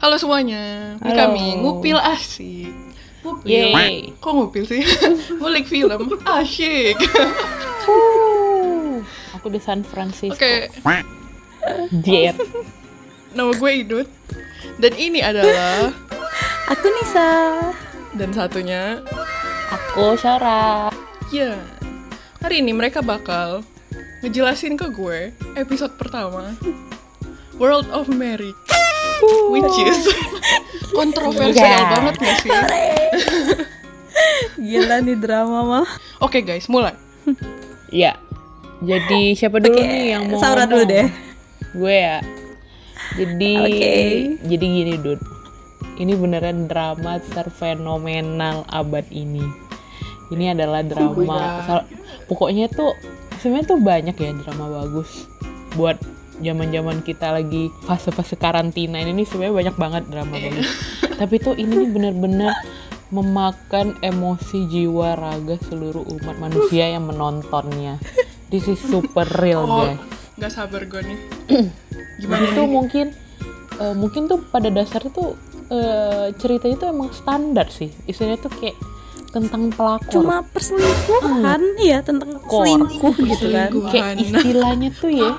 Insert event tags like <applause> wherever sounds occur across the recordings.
Halo semuanya, ini Halo. kami ngupil asik. Ngupil, Yeay. kok ngupil sih? <laughs> Ngulik film, asyik. Wuh, aku di San Francisco. Oke, Jet. nama gue Idut. Dan ini adalah Aku Nisa. dan satunya, Aku Syara. ya. Hari ini mereka bakal ngejelasin ke gue episode pertama World of Mary, which is kontroversial Yeah. banget gak sih? <laughs> Gila nih drama mah. Oke guys, mulai. Ya. Jadi siapa dulu Oke, nih yang mau Saura dulu deh. Gue ya. Jadi Oke. jadi gini, Dud. Ini beneran drama terfenomenal abad ini. Ini adalah drama God. sal- pokoknya tuh sebenarnya tuh banyak ya drama bagus buat zaman-zaman kita lagi fase-fase karantina ini nih sebenarnya banyak banget drama Iya. bagus. Tapi tuh ini nih bener-bener memakan emosi jiwa raga seluruh umat manusia yang menontonnya. This is super real, Oh, guys. gak sabar gue nih. <clears throat> Gimana nih? mungkin eh, mungkin tuh pada dasarnya tuh eh, ceritanya tuh emang standar sih. Istilahnya tuh kayak tentang pelakor. Cuma perselingkuhan, iya tentang Kor. selingkuh gitu kan. Kayak istilahnya tuh ya.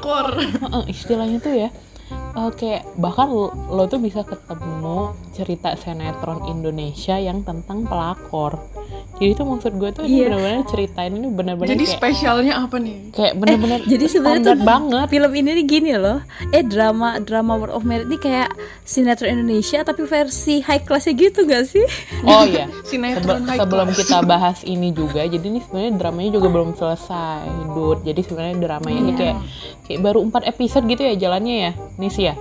Heeh, istilahnya tuh ya. eh, kayak bahkan lo, lo tuh bisa ketemu cerita sinetron Indonesia yang tentang pelakor. Jadi tuh maksud gue tuh Iya. benar-benar ceritain ini benar-benar Jadi kayak spesialnya apa nih? kayak benar-benar Jadi sebenarnya tuh banget. film ini nih gini loh. Eh drama drama World of Merit ini kayak sinetron Indonesia tapi versi high classnya gitu gak sih? Oh iya. <laughs> Sinetron Sebe- high sebelum class. kita bahas ini juga, jadi ini sebenarnya dramanya juga belum selesai, Dud. Jadi sebenarnya dramanya ini Iya. kayak kayak baru empat episode gitu ya jalannya ya, Nis ya.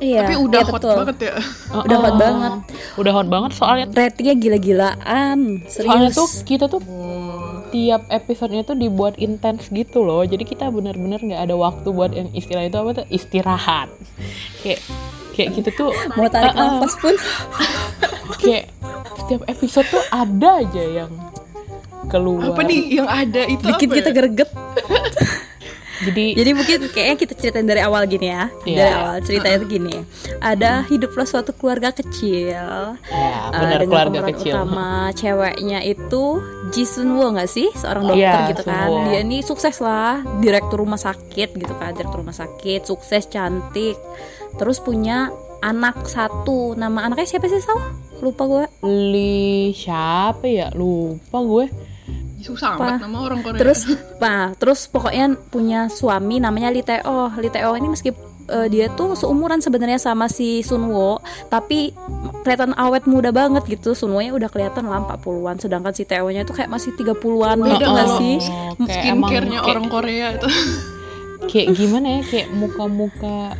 Iya. Tapi udah iya, hot betul. banget ya. Udah hot Oh, banget. Udah hot banget soalnya. Ratingnya gila-gilaan. Soalnya Serius. tuh kita tuh Wow. tiap episodenya tuh dibuat intens gitu loh. Jadi kita bener-bener nggak ada waktu buat yang istilah itu apa tuh istirahat. Kayak kayak gitu tuh mau tarik Uh-uh. nafas pun kayak setiap episode tuh ada aja yang keluar. Apa nih yang ada itu bikin apa kita ya? greget. <laughs> Jadi Jadi mungkin kayaknya kita ceritain dari awal gini ya. Iya. Dari awal ceritanya tuh gini. Ada hiduplah suatu keluarga kecil. ya Uh, benar dengan keluarga kecil. utama ceweknya itu Ji Sun Woo nggak sih seorang dokter Iya, gitu kan dia ini sukses lah direktur rumah sakit gitu kan direktur rumah sakit sukses cantik terus punya anak satu nama anaknya siapa sih Saw? lupa gue Li siapa ya? Lupa gue. Susah Apa? amat nama orang Korea. terus nah terus pokoknya punya suami namanya Lee Tae-oh Lee Tae-oh ini meski eh, dia tuh seumuran sebenarnya sama si Sun Woo tapi kelihatan awet muda banget gitu Sun Woo nya udah kelihatan lah 40-an sedangkan si Tae-oh nya tuh kayak masih 30-an Beda gitu nggak kalau sih skincare-nya kayak- orang Korea itu. kayak gimana ya kayak muka-muka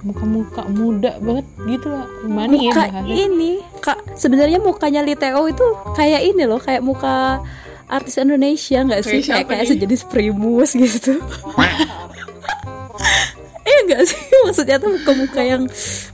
muka-muka muda banget gitu lah. Gimana ya muka bahasanya? ini kak sebenarnya mukanya Lee Tae-oh itu kayak ini loh kayak muka artis Indonesia nggak sih? Kayak kayak sejenis primus gitu. <laughs> Iya nggak sih? <laughs> Maksudnya tuh muka-muka yang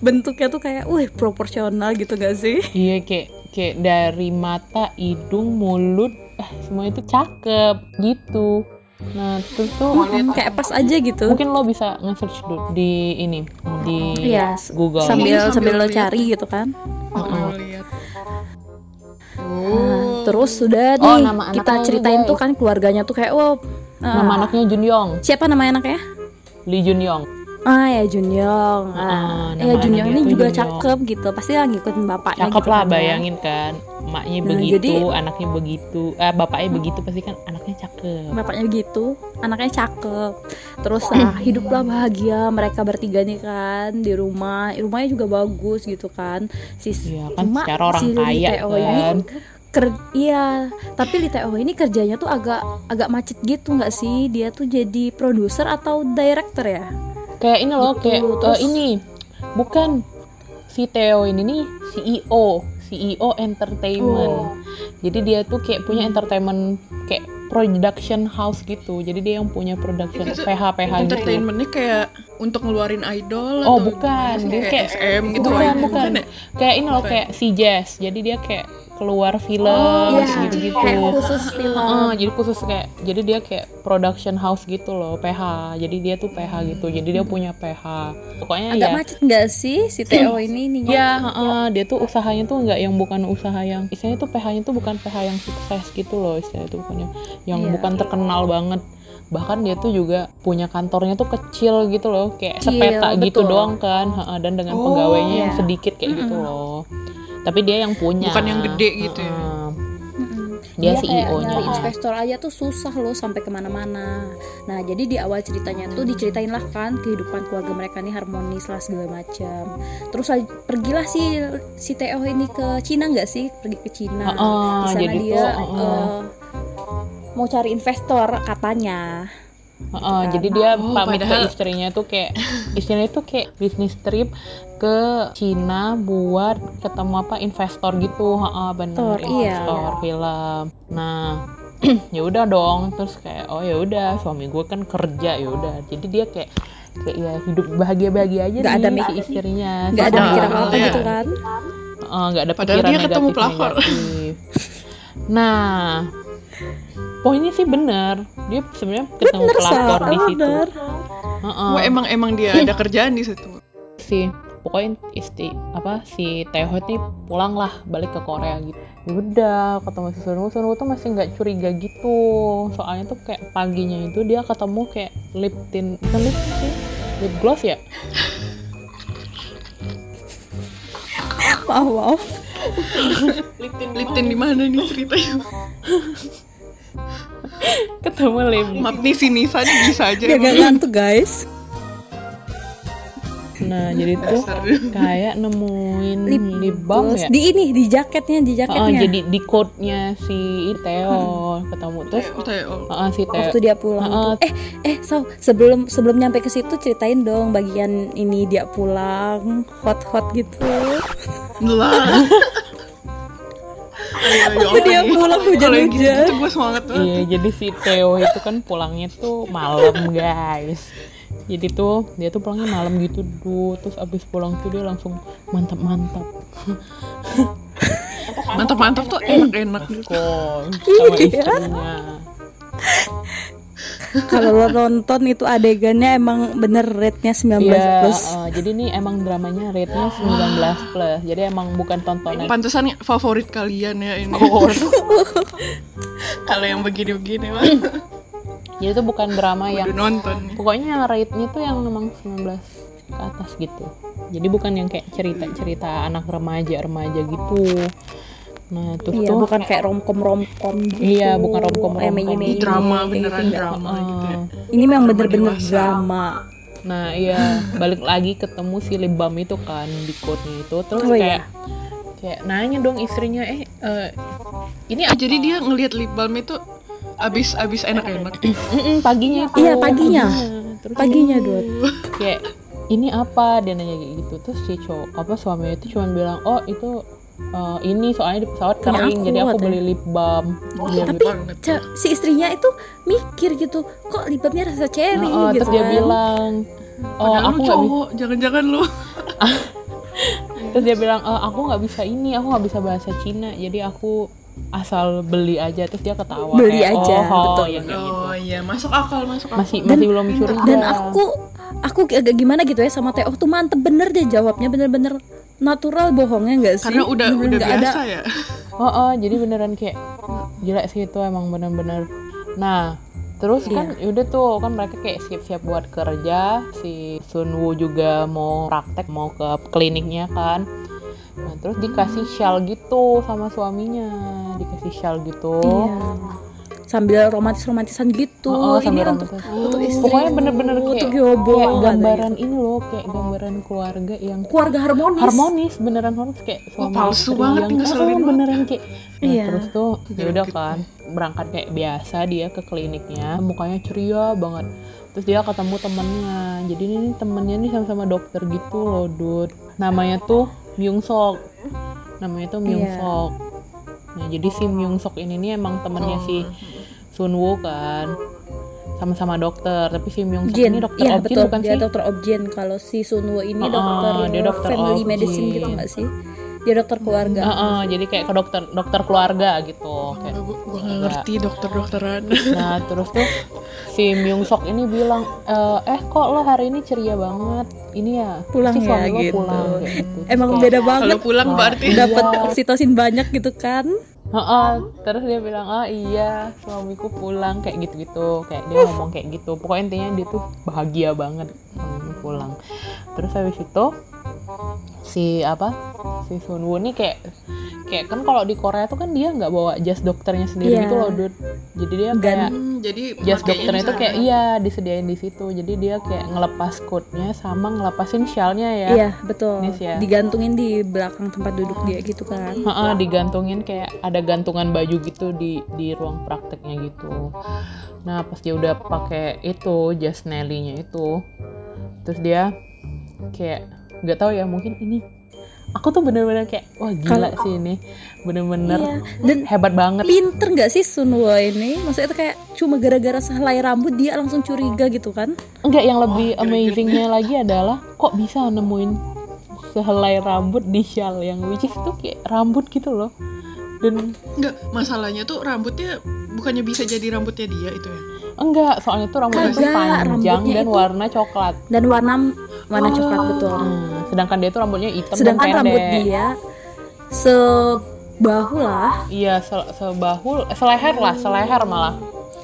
bentuknya tuh kayak wih proporsional gitu nggak sih? Iya kayak kayak dari mata hidung mulut ah, semua itu cakep gitu nah terus tuh Hmm, kayak pas aja gitu. Mungkin lo bisa nge-search dulu di ini di Iya, Google. sambil Sambil sambil lo cari gitu kan. Mau lihat. Nah, Oh. terus sudah Oh, nih nama kita ceritain tuh kan keluarganya tuh kayak wow nama ah, anaknya Junyong siapa nama anaknya? Lee Junyong Ah ya Junyong. Ah, nama ya anaknya ini juga Junyong. cakep gitu. Pasti lah ngikutin bapaknya cakep gitu lah kan ya. bayangin kan emaknya Nah, begitu jadi- anaknya begitu eh bapaknya begitu pasti kan anaknya cakep Bapaknya begitu, anaknya cakep. Terus ah, hiduplah bahagia mereka bertiga nih kan di rumah. Rumahnya juga bagus gitu kan. Si Iya kan, cuma secara orang si kaya Tae-oh kan. ini ker- iya, tapi Lee Tae-oh ini kerjanya tuh agak agak macet gitu nggak sih? Dia tuh jadi produser atau director ya? Kayak ini loh Gitu, kayak eh, terus- ini bukan si Theo ini nih CEO CEO entertainment Oh. jadi dia tuh kayak punya entertainment kayak production house gitu jadi dia yang punya production Itu PH PH gitu Entertainmentnya kayak untuk ngeluarin idol Oh atau bukan, dia kayak, SM gitu bukan, loh. bukan. ya? Kayak ini loh Bukan. kayak si Jazz. Jadi dia kayak keluar film Oh, Iya, gitu-gitu. kayak khusus film. Heeh, jadi khusus kayak jadi dia kayak production house gitu loh, PH. Jadi dia tuh PH gitu. Jadi dia punya PH. Pokoknya Agak ya macet nggak sih si Theo <clears throat> ini ininya? Ya, heeh, dia tuh usahanya tuh nggak yang bukan usaha yang istilahnya tuh PH-nya tuh bukan PH yang sukses gitu loh, istilahnya tuh bukan yang, Iya. bukan terkenal banget. Bahkan dia tuh juga punya kantornya tuh kecil gitu loh, kayak Kecil, sepeta gitu betul. doang kan, dan dengan Oh, pegawainya yang iya. sedikit kayak gitu loh. Tapi dia yang punya. Bukan yang gede gitu ya. heeh. Mm-mm. Dia kayak CEO-nya. nyari investor aja tuh susah loh sampai ke mana-mana. Nah jadi di awal ceritanya tuh diceritain lah kan kehidupan keluarga mereka nih harmonis lah segala macam. Terus lagi- pergilah si si Theo ini ke Cina nggak sih? Pergi ke Cina. Heeh, di sana jadi dia tuh, heeh. eh, mau cari investor katanya. Heeh, kan. jadi dia Oh, pamit padahal- ke istrinya tuh kayak istrinya tuh kayak bisnis trip ke Cina buat ketemu apa investor gitu, heeh bener Investor, iya. investor film. Nah, <clears throat> ya udah dong, terus kayak oh ya udah suami gue kan kerja ya udah. Jadi dia kayak kayak ya hidup bahagia-bahagia aja Nggak nih ada si istrinya. Nggak ada Padahal, mikir apa-apa iya. gitu kan? Heeh, nggak ada Padahal pikiran dia ketemu pelakor. Nah, poinnya sih bener. Dia sebenarnya ketemu Bener pelakor di situ. bener. Heeh. Wah, emang emang dia ada kerjaan di situ. si pokoknya isti apa si Taeho nih pulang lah balik ke Korea gitu ya udah ketemu si Sunwoo Sunwoo tuh masih nggak curiga gitu soalnya tuh kayak paginya itu dia ketemu kayak lip tint bukan lip tint sih lip gloss ya <laughs> Maaf maaf. Liptin di mana nih ceritanya? ketemu lip Maaf nih si Nisa nih bisa aja. Gak ngantuk guys. Nah jadi tuh kayak nemuin lip, Lip balm ya Di ini di jaketnya di jaketnya. jadi di code-nya si Theo ketemu terus Teo. heeh, si Theo waktu dia pulang Heeh. tuh. Eh, eh, so sebelum sebelum nyampe ke situ ceritain dong bagian ini dia pulang hot hot gitu. Lah. <laughs> Ayo, ayo, Waktu dia pulang hujan-hujan. gitu gue semangat banget. Iya, jadi si Theo itu kan pulangnya tuh malam, guys. Jadi tuh dia tuh pulangnya malam gitu tuh, terus abis pulang tuh dia langsung mantap-mantap. <laughs> Mantap-mantap tuh enak-enak gitu. Kok sama Iya. istrinya. Kalau lo nonton itu adegannya emang bener rate-nya 19 Iya, plus. uh, jadi nih emang dramanya rate-nya 19 plus. Jadi emang bukan tontonan Pantesan favorit kalian ya ini. <laughs> Kalau yang begini-begini mah Jadi itu bukan drama yang udah nonton. pokoknya rate-nya tuh yang memang 19 ke atas gitu. Jadi bukan yang kayak cerita-cerita anak remaja-remaja gitu. Nah, terus Iya, tuh bukan kayak romcom romcom gitu. Iya, bukan Mei Mei Ini drama kayak beneran gitu, enggak. drama gitu ya. Ini memang bener-bener drama. Nah, iya, balik lagi ketemu si Libam itu kan di quote-nya itu. Terus Oh, kayak iya. kayak nanya dong istrinya, "Eh, eh, ini apa?" jadi dia ngelihat lip balm itu abis abis enak-enak. Mm-mm, paginya itu. Iya, paginya. Terus Paginya, Dot. <laughs> kayak ini apa dia nanya kayak gitu terus si cowok apa suaminya itu cuma bilang oh itu eh, ini soalnya di pesawat kering aku, jadi aku beli lip balm Oh, Dia Tapi gitu. banget. ce- si istrinya itu mikir gitu, kok lipatnya rasa cherry Heeh, gitu terus dia kan. bilang oh Padahal aku lu bisa cowok, jangan-jangan lu. <laughs> terus dia bilang "Eh, aku nggak bisa ini aku nggak bisa bahasa Cina jadi aku asal beli aja terus dia ketawa Beli kayak, aja, oh, betul. ya gitu Oh iya, masuk akal, masuk akal. masih Dan- masih belum curiga Dan aku aku agak gimana gitu ya sama Teo tuh mantep bener deh jawabnya bener-bener natural bohongnya nggak sih? karena udah Bener-bener udah nggak biasa ada. ya. Oh, oh, jadi beneran kayak gila sih itu emang bener-bener. Nah, terus kan udah tuh kan mereka kayak siap-siap buat kerja. Si Sunwoo juga mau praktek, mau ke kliniknya kan. Nah, terus dikasih shawl gitu sama suaminya, dikasih shawl gitu. Iya. Sambil romantis-romantisan gitu. Oh, oh, ini sambil untuk romantis. untuk istri. Pokoknya bener-bener kayak, untuk Yobo. kayak gambaran gitu. ini loh, kayak gambaran keluarga yang keluarga harmonis. harmonis beneran harmonis kayak suami palsu istri banget yang oh, banget. beneran kayak nah, Iya. terus tuh ya udah Gitu. kan berangkat kayak biasa dia ke kliniknya mukanya ceria banget terus dia ketemu temennya jadi ini temennya nih sama-sama dokter gitu loh Dut namanya tuh Myung Sok namanya tuh Myung Iya. Sok nah jadi si Myung Sok ini nih emang temennya si Oh. Sunwoo kan sama-sama dokter tapi si Myung Suk Jin, ini dokter objin betul, bukan dia sih dokter objin. Kalau si Sunwo ini Oh, dokter, dia dokter family medicine gitu nggak sih? Dia dokter keluarga. Heeh, jadi kayak ke dokter dokter keluarga gitu kayak gue nggak Iya. ngerti dokter-dokteran Nah terus tuh si Myung Sok ini bilang "Eh, eh kok lo hari ini ceria banget ini ya Pulang ya, lo gitu. pulang kayak gitu Emang kayak, beda banget. kalau pulang Wah, berarti iya. Dapat oksitosin banyak gitu kan? "Heeh." terus dia bilang ah iya suamiku pulang kayak gitu-gitu kayak dia ngomong kayak gitu pokoknya intinya dia tuh bahagia banget suaminya pulang terus habis itu si apa si Sun Woo nih kayak kayak kan kalau di Korea tuh kan dia nggak bawa jas dokternya sendiri Iya. gitu loh Dut jadi dia kayak jadi jas dokternya itu kayak iya disediain di situ jadi dia kayak ngelepas coatnya sama ngelepasin shellnya ya Iya, betul. Nis ya. Digantungin di belakang tempat duduk dia gitu kan. Heeh, digantungin kayak ada gantungan baju gitu di di ruang prakteknya gitu. Nah pas dia udah pakai itu jas Nelly-nya itu, terus dia kayak nggak tahu ya mungkin ini aku tuh bener-bener kayak wah gila sih ini bener-bener Iya. Dan hebat banget. pinter nggak sih Sunwo ini? Maksudnya itu kayak cuma gara-gara sehelai rambut dia langsung curiga gitu kan? Enggak yang lebih Wah, amazingnya lagi adalah kok bisa nemuin sehelai rambut di shawl yang which is tuh kayak rambut gitu loh. Dan Enggak, masalahnya tuh rambutnya bukannya bisa jadi rambutnya dia itu ya. Enggak, soalnya tuh rambutnya tuh Kagak, panjang rambutnya dan itu- warna coklat. Dan warna warna coklat Oh. betul. Hmm, sedangkan dia tuh rambutnya hitam Sedangkan dan pendek. rambut dia sebahu lah. Iya, se- sebahu, eh, seleher lah, seleher malah.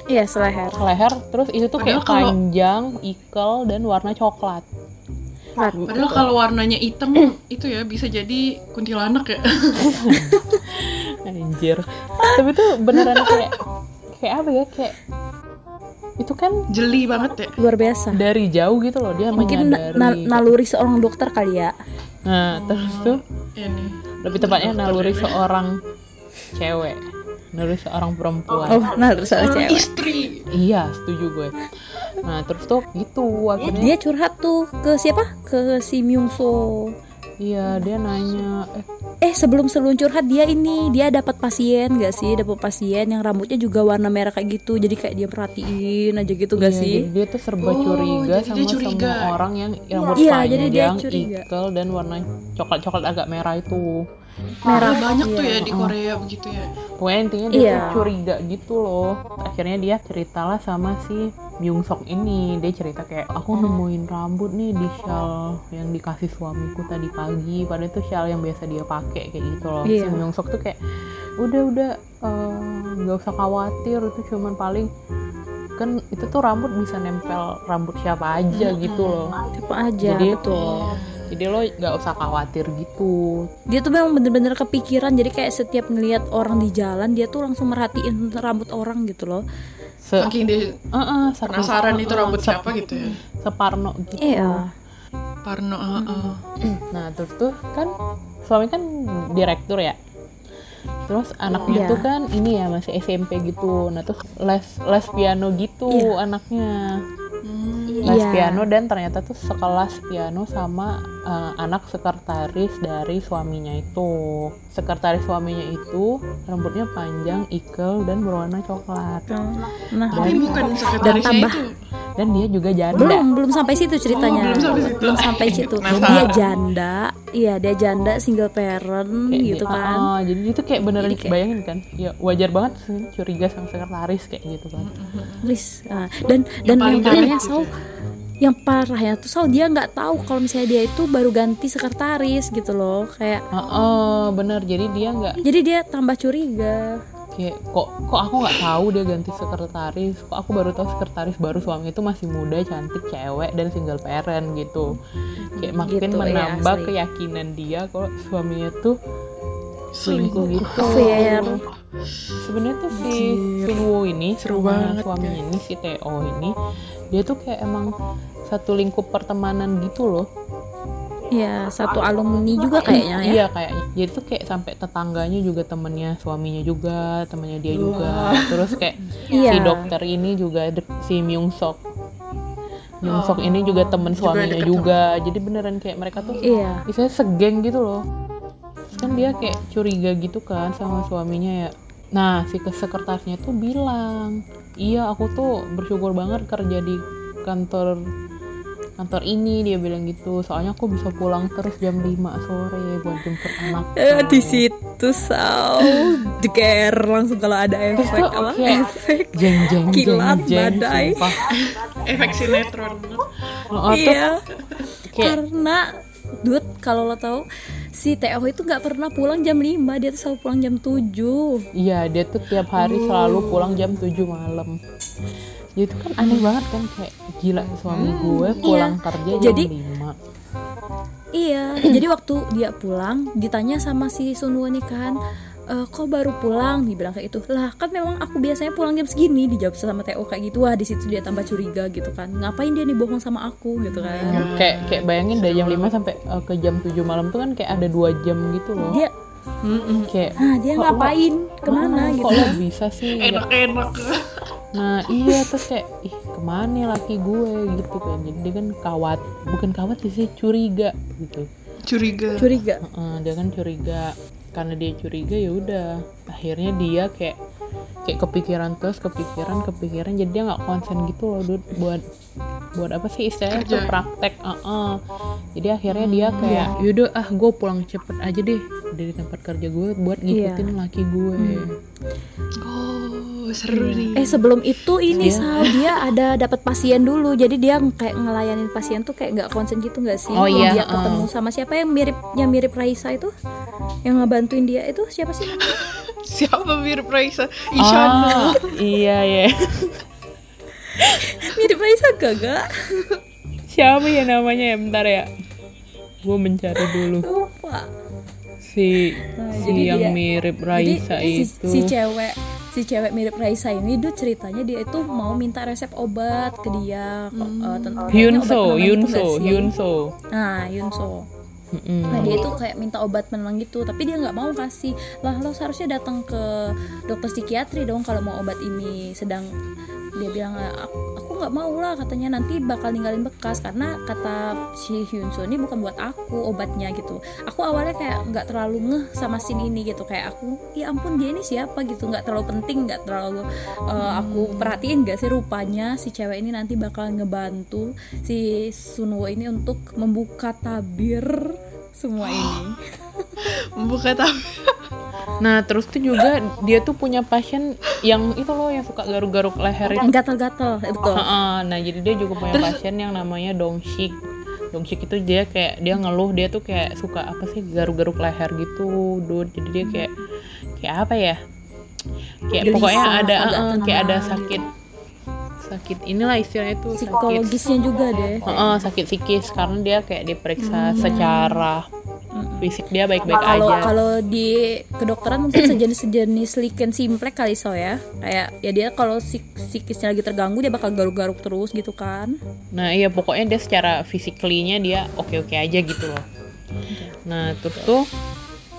Iya, seleher. Seleher, terus itu tuh kayak kalau- panjang, ikel dan warna coklat. Padahal kalau warnanya hitam <clears throat> itu ya bisa jadi kuntilanak ya. <laughs> Anjir. Tapi tuh beneran kayak kayak apa ya? Kayak itu kan Jeli banget ya. Luar biasa. dari jauh gitu loh dia Mungkin na- menyadari. na- naluri seorang dokter kali ya. Nah, terus tuh Ini. lebih tepatnya naluri ini. seorang cewek. Naluri seorang perempuan. Oh, naluri seorang cewek. istri. Iya, setuju gue. Nah, terus tuh gitu akhirnya Dia curhat tuh ke siapa? Ke si Myung So. iya dia nanya eh Eh sebelum sebelum curhat dia ini dia dapat pasien gak sih? Dapat pasien yang rambutnya juga warna merah kayak gitu. Jadi kayak dia perhatiin aja gitu gak Iya, sih? Jadi dia tuh serba Oh, curiga sama dia curiga. semua orang yang rambut Iya, jadi dia panjang, curiga. ikel dan warna coklat-coklat agak merah itu. Merah. Banyak tuh Iya. ya di Korea begitu ya. Pokoknya intinya dia Iya. tuh curiga gitu loh. Akhirnya dia ceritalah sama si Myung Sok ini. Dia cerita kayak aku nemuin rambut nih di shawl yang dikasih suamiku tadi pagi. Padahal itu shawl yang biasa dia pakai kayak gitu loh. Si Iya. Myung Sok tuh kayak udah udah eh, nggak usah khawatir itu cuman paling kan itu tuh rambut bisa nempel rambut siapa aja gitu loh. Apa aja Jadi- betul. Jadi lo nggak usah khawatir gitu. Dia tuh memang bener-bener kepikiran. Jadi kayak setiap ngelihat orang di jalan dia tuh langsung merhatiin rambut orang gitu loh. Se Saking dia Heeh, saking- penasaran itu rambut se- siapa gitu ya. Separno gitu. Iya. Parno, heeh. Nah terus tuh kan suami kan direktur ya. Terus anaknya Iya. tuh kan ini ya masih SMP gitu. Nah terus les les piano gitu Iya. anaknya. Hmm. Les Iya. piano dan ternyata tuh sekelas piano sama eh, anak sekretaris dari suaminya itu. Sekretaris suaminya itu rambutnya panjang, ikel dan berwarna coklat. Nah, Tapi Dan- bukan sekretarisnya tambah- itu. Dan dia juga janda. belum belum sampai situ ceritanya. Oh, belum sampai situ. Belum sampai situ. Dia janda. Iya, dia janda single parent Kayak gitu dia- kan. Ah, jadi itu kayak beneran Jadi kayak- bayangin kan ya wajar banget sih curiga sama sekretaris kayak gitu kan. Nah, dan dan paling yang parahnya gitu yang parahnya tuh Sau dia nggak tahu kalau misalnya dia itu baru ganti sekretaris gitu loh kayak Heeh, bener jadi dia nggak jadi dia tambah curiga kayak kok kok aku nggak tahu dia ganti sekretaris kok aku baru tahu sekretaris baru suami itu masih muda cantik cewek dan single parent gitu kayak makin Gitu, iya, menambah asli. keyakinan dia kalau suaminya tuh selingkuh gitu sebenarnya tuh si. Sunwoo ini Seru banget, suami guys. ini si Teo ini dia tuh kayak emang satu lingkup pertemanan gitu loh ya satu alumni juga kayaknya ya Iya kayaknya. Jadi tuh kayak sampai tetangganya juga temennya suaminya juga, temennya dia juga. Terus kayak <laughs> Iya. si dokter ini juga si Myung Sok. Myung Sok Oh, ini juga temen suaminya juga. Jadi beneran kayak mereka tuh iya misalnya segeng gitu loh. Terus kan dia kayak curiga gitu kan sama suaminya ya. nah si sekretarisnya tuh bilang iya aku tuh bersyukur banget kerja di kantor kantor ini dia bilang gitu. Soalnya aku bisa pulang terus jam 5 sore buat jemput anak Eh, di situ saw deger langsung kalau ada Terus efek tuh apa? kayak efek jeng jeng jeng Kilat, jeng badai. sumpah. efek sinetron. Oh, tuh iya. kayak karena Dut kalau lo tahu si Teo itu nggak pernah pulang jam 5 dia tuh selalu pulang jam 7 Iya, dia tuh tiap hari selalu pulang jam 7 malam. Itu kan aneh banget kan kayak gila suami gue pulang kerja jam Jadi- 5. Iya, <clears throat> jadi waktu dia pulang ditanya sama si Sunwo nih kan, "Eh, kok baru pulang? Dibilang kayak itu. Lah kan memang aku biasanya pulang jam segini. Dijawab sama Teo kayak gitu. Wah di situ dia tambah curiga gitu kan. Ngapain dia nih bohong sama aku gitu kan? Kayak kayak bayangin dari jam 5 sampai uh, ke jam 7 malam tuh kan kayak ada dua jam gitu loh. Dia, Kayak ah dia kok lo- ngapain? Ke mana "Ah, gitu? Kok lo bisa sih? Enak-enak <laughs> Nah iya terus kayak ih ke mana nih laki gue gitu kan. Jadi dia kan kawat, bukan kawat sih curiga gitu. curiga Curiga. Heeh, dia kan curiga karena dia curiga ya udah akhirnya dia kayak kayak kepikiran terus kepikiran kepikiran jadi dia nggak konsen gitu loh Dud, buat buat apa sih istilahnya tuh Kerja. praktek Heeh. jadi akhirnya dia kayak yaudah ah gue pulang cepet aja deh dari tempat kerja gue buat ngikutin laki gue oh seru nih Eh sebelum itu ini Iya. Sal, dia ada dapat pasien dulu. Jadi dia kayak ngelayanin pasien tuh kayak nggak konsen gitu nggak sih? Oh, iya, Dia heeh. ketemu sama siapa yang mirip yang mirip Raisa itu? Yang ngebantuin dia itu siapa sih namanya? <laughs> siapa mirip Raisa Isyana. ah iya. <laughs> Ya mirip Raisa kagak? siapa ya namanya ya? Bentar ya. Gue mencari dulu. Lupa. si Nah, si yang dia- mirip Raisa Jadi si, itu. si cewek si cewek mirip Raisa ini tuh ceritanya dia itu mau minta resep obat ke dia. Eh, ten- kayaknya obat Hyunso penenang gitu Hyunso nggak sih? Hyunso. Nah, Yunso. Mm-mm. Nah dia itu kayak minta obat penenang gitu, tapi dia nggak mau kasih. Lah lo seharusnya datang ke dokter psikiatri dong kalau mau obat ini. Sedang dia bilang aku nggak mau lah katanya nanti bakal ninggalin bekas karena kata si Hyunso ini bukan buat aku obatnya gitu. Aku awalnya kayak nggak terlalu ngeh sama scene ini gitu kayak aku ya ampun dia ini siapa gitu nggak terlalu penting nggak terlalu uh, aku perhatiin gak sih rupanya si cewek ini nanti bakal ngebantu si Sunwo ini untuk membuka tabir semua ini. <gasps> membuka tahu Nah terus tuh juga dia tuh punya pasien yang itu loh yang suka garuk-garuk leher itu. Eh, betul. Heeh, nah jadi dia juga punya pasien yang namanya Dongshik. Dongshik itu dia kayak dia ngeluh dia tuh kayak suka apa sih garuk-garuk leher gitu, Dud. Jadi dia kayak kayak apa ya? Kayak Gelisah, pokoknya ada eh, kayak ada sakit sakit inilah istilahnya itu sakit Psikologisnya juga deh. Heeh, sakit psikis karena dia kayak diperiksa secara Mm-mm. fisik dia baik-baik aja. kalau di kedokteran mungkin sejenis-sejenis lichen simplek kali so ya. Kayak ya dia kalau psik- psikisnya lagi terganggu dia bakal garuk-garuk terus gitu kan. Nah iya pokoknya dia secara physically-nya dia oke-oke aja gitu loh. Nah terus tuh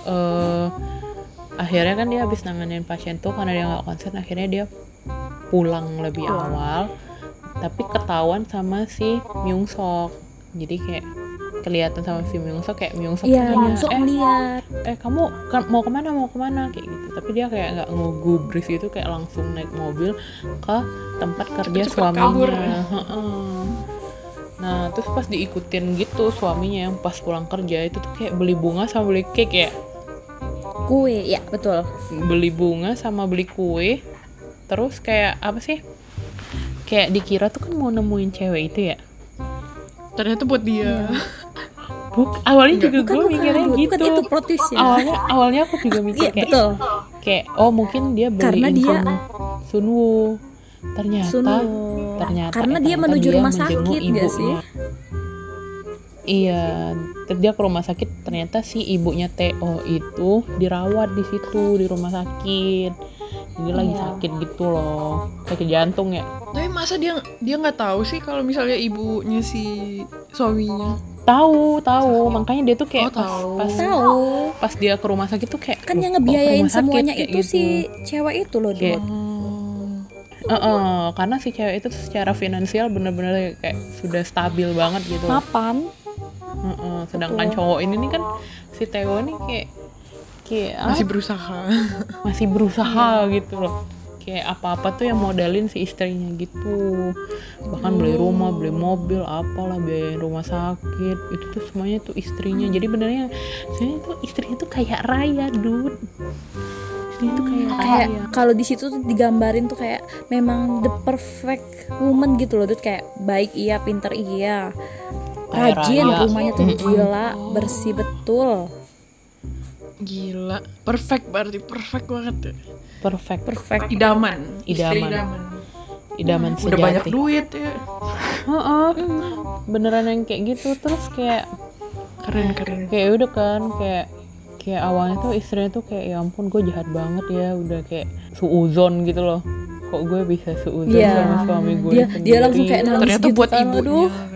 eh akhirnya kan dia habis nanganin pasien tuh karena dia nggak konsen akhirnya dia pulang lebih awal tapi ketahuan sama si Myung Sok jadi kayak kelihatan sama si Myung Sok kayak Myung Sok Iya, tuh nanya, eh, ngeliat. eh kamu ke- mau ke mana mau ke mana? kayak gitu. Tapi dia kayak nggak ngegubris gitu kayak langsung naik mobil ke tempat kerja Cepet-cepet suaminya. kabur. Nah terus pas diikutin gitu suaminya yang pas pulang kerja itu tuh kayak beli bunga sama beli cake ya? Kue, ya betul. beli bunga sama beli kue terus kayak apa sih kayak dikira tuh kan mau nemuin cewek itu ya ternyata buat dia Buk, awalnya juga Bukan gue bukan, mikirnya Dut. gitu bukan itu plot twist ya. awalnya awalnya aku juga mikir Iya, kayak betul. kayak oh mungkin dia beliin Karena dia- Sun, Sunwoo ternyata Sunwoo. ternyata Karena eh, dia ternyata menuju dia rumah menjenguk sakit nggak sih? iya terus dia ke rumah sakit ternyata si ibunya Teo itu dirawat di situ di rumah sakit jadi lagi Iya. sakit gitu loh sakit jantung ya tapi masa dia dia nggak tahu sih kalau misalnya ibunya si suaminya tahu tahu makanya dia tuh kayak Oh, pas tahu. pas Tahu. pas dia ke rumah sakit tuh kayak Kan "Loh, yang ngebiayain rumah sakit?" semuanya itu gitu. si cewek itu loh, Dut. oh Heeh, karena si cewek itu secara finansial bener-bener kayak sudah stabil banget gitu. Mapan. Heeh, sedangkan Betul. cowok ini nih kan si Theo nih kayak kayak masih ah, berusaha. masih berusaha <laughs> gitu loh. Kayak apa-apa tuh yang modalin si istrinya gitu. Bahkan beli rumah beli mobil apalah biayain rumah sakit. Itu tuh semuanya tuh istrinya. Jadi benernya sebenarnya tuh istrinya tuh kayak raya dude. Istrinya tuh kayak kayak raya. kalau di situ tuh digambarin tuh kayak memang the perfect woman gitu loh. Dut kayak baik iya pinter iya. Kayak rajin rumahnya tuh gila bersih betul gila. Perfect berarti perfect banget ya. Perfect perfect. Idaman. Istri Idaman. idaman. Idaman udah banyak sejati. duit ya. Heeh. beneran yang kayak gitu terus kayak keren keren. Kayak udah kan kayak kayak awalnya tuh istrinya tuh kayak ya ampun gue jahat banget ya. Udah kayak suuzon gitu loh. Kok gue bisa suuzon Iya. sama suami gue Dia- sendiri? dia langsung kayak nangis ternyata gitu buat kan, ibunya aduh. kan.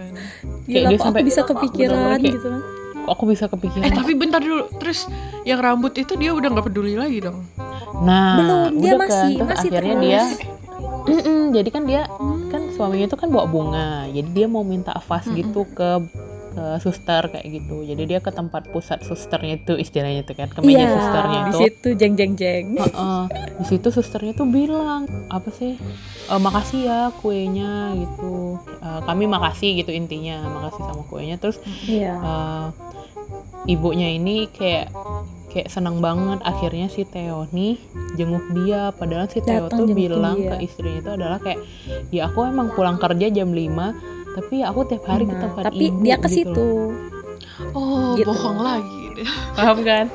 Kayak dia sampai- bisa kepikiran kayak- gitu kan aku bisa kepikiran. Eh tapi bentar dulu. Terus yang rambut itu dia udah nggak peduli lagi dong? Nah Belum, dia udah kan. masih- terus masih akhirnya terus. dia Mm-mm, jadi kan dia kan suaminya itu kan bawa bunga. Jadi dia mau minta avas gitu ke ke suster kayak gitu. Jadi dia ke tempat pusat susternya itu istilahnya itu kan ke meja iya susternya di itu. situ jeng jeng jeng. Heeh. di situ susternya tuh bilang apa sih? "E, makasih ya kuenya gitu. "E, kami makasih gitu intinya makasih sama kuenya. Terus iya. eh, ibunya ini kayak kayak senang banget. Akhirnya si Theo nih jenguk dia. Padahal si Theo Datang tuh bilang dia. ke istrinya itu adalah kayak ya aku emang pulang kerja jam 5 tapi aku tiap hari ke Nah, tempat tapi ibu dia ke gitu situ loh. oh Gitu. bohong lagi <laughs> paham kan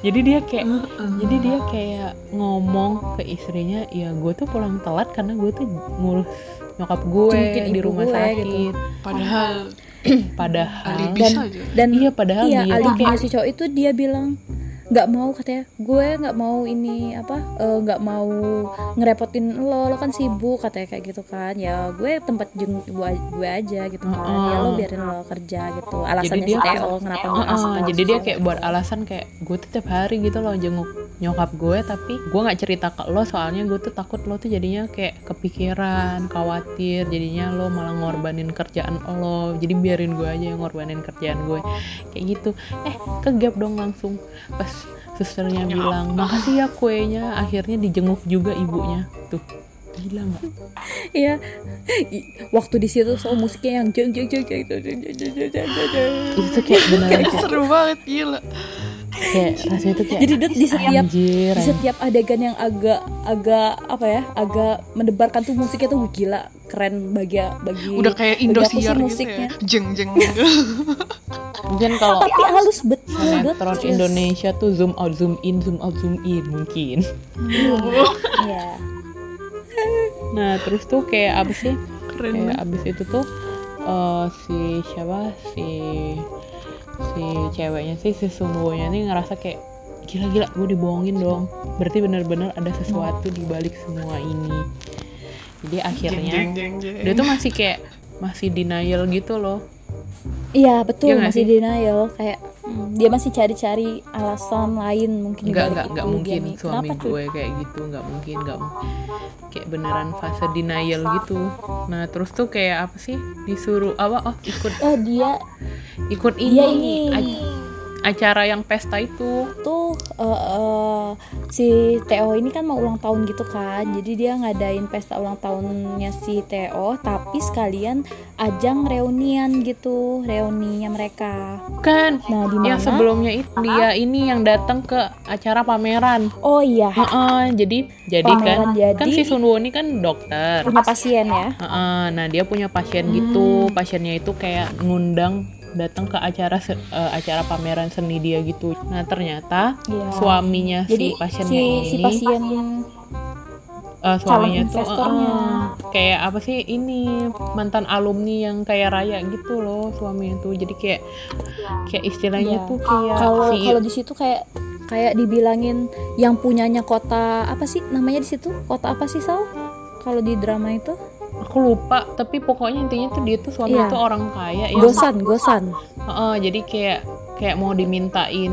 jadi dia kayak Heeh. jadi dia kayak ngomong ke istrinya ya gue tuh pulang telat karena gue tuh ngurus nyokap gue Jengukin di rumah gue, sakit gitu. padahal padahal <clears throat> alibi Dan- dan iya padahal iya dia kayak si cowok itu dia bilang nggak mau katanya. Gue nggak mau ini apa eh, nggak mau ngerepotin lo. Lo kan sibuk katanya kayak gitu kan. Ya gue tempat jenguk ibu gue aja gitu kan. Ya lo biarin lo kerja gitu. Alasannya dia si Theo kenapa ngasih tahu jadi dia kayak buat alasan kayak gue tuh tiap hari gitu loh jenguk nyokap gue tapi gue nggak cerita ke lo soalnya gue tuh takut lo tuh jadinya kayak kepikiran khawatir jadinya lo malah ngorbanin kerjaan lo. Jadi biarin gue aja yang ngorbanin kerjaan gue. Kayak gitu. Eh kegap dong langsung. Pas susternya bilang makasih ya kuenya akhirnya dijenguk juga ibunya tuh gila nggak Iya. Waktu di situ so musiknya yang jeng jeng jeng jeng jeng jeng jeng jeng jeng jeng jeng. itu kayak kayak, seru banget gila kayak rasanya tuh kayak Jadi Dut di setiap anjir, di anjir. setiap adegan yang agak agak apa ya agak mendebarkan tuh musiknya tuh gila keren bagi bagi udah kayak Indosiar gitu musiknya. ya jeng jeng gitu <laughs> mungkin kalau tapi halus betul sinetron Indonesia tuh zoom out zoom in zoom out zoom in mungkin Iya. nah terus tuh kayak apa sih keren kayak abis itu tuh eh, si siapa si si ceweknya sih si Sunwonya nih ngerasa kayak gila-gila gue dibohongin dong. Berarti bener-bener ada sesuatu di balik semua ini. Jadi akhirnya jeng jeng jeng dia tuh masih kayak masih denial gitu loh. Iya betul nggak masih sih? denial kayak hmm, dia masih cari-cari alasan lain mungkin nggak nggak nggak dia mungkin nih. suami Kenapa, gue kayak gitu nggak mungkin nggak mungkin. Kayak beneran fase denial gitu. Nah terus tuh kayak apa sih? Disuruh apa? Oh ikut. Oh dia ikut dia ini, ini. A- acara yang pesta itu? Tuh eh, eh, si Theo ini kan mau ulang tahun gitu kan. Jadi dia ngadain pesta ulang tahunnya si Theo tapi sekalian ajang reunian gitu reuninya mereka. Kan nah di yang sebelumnya itu dia ini yang datang ke acara pameran. Oh iya. Heeh, jadi jadi Pameran kan jadi- kan si Sunwoo ini kan dokter. Punya pasien ya? Heeh, nah dia punya pasien gitu. Pasiennya itu kayak ngundang datang ke acara eh, acara pameran seni dia gitu nah ternyata Iya. suaminya jadi si pasiennya si, ini si pasien eh, suaminya tuh eh, kayak apa sih ini mantan alumni yang kayak raya gitu loh suaminya tuh jadi kayak kayak istilahnya Iya. tuh kayak kalau CEO. kalau di situ kayak kayak dibilangin yang punyanya kota apa sih namanya di situ kota apa sih Sal kalau di drama itu aku lupa tapi pokoknya intinya tuh dia tuh suami Iya. tuh orang kaya yang Gosan Gosan Heeh, jadi kayak kayak mau dimintain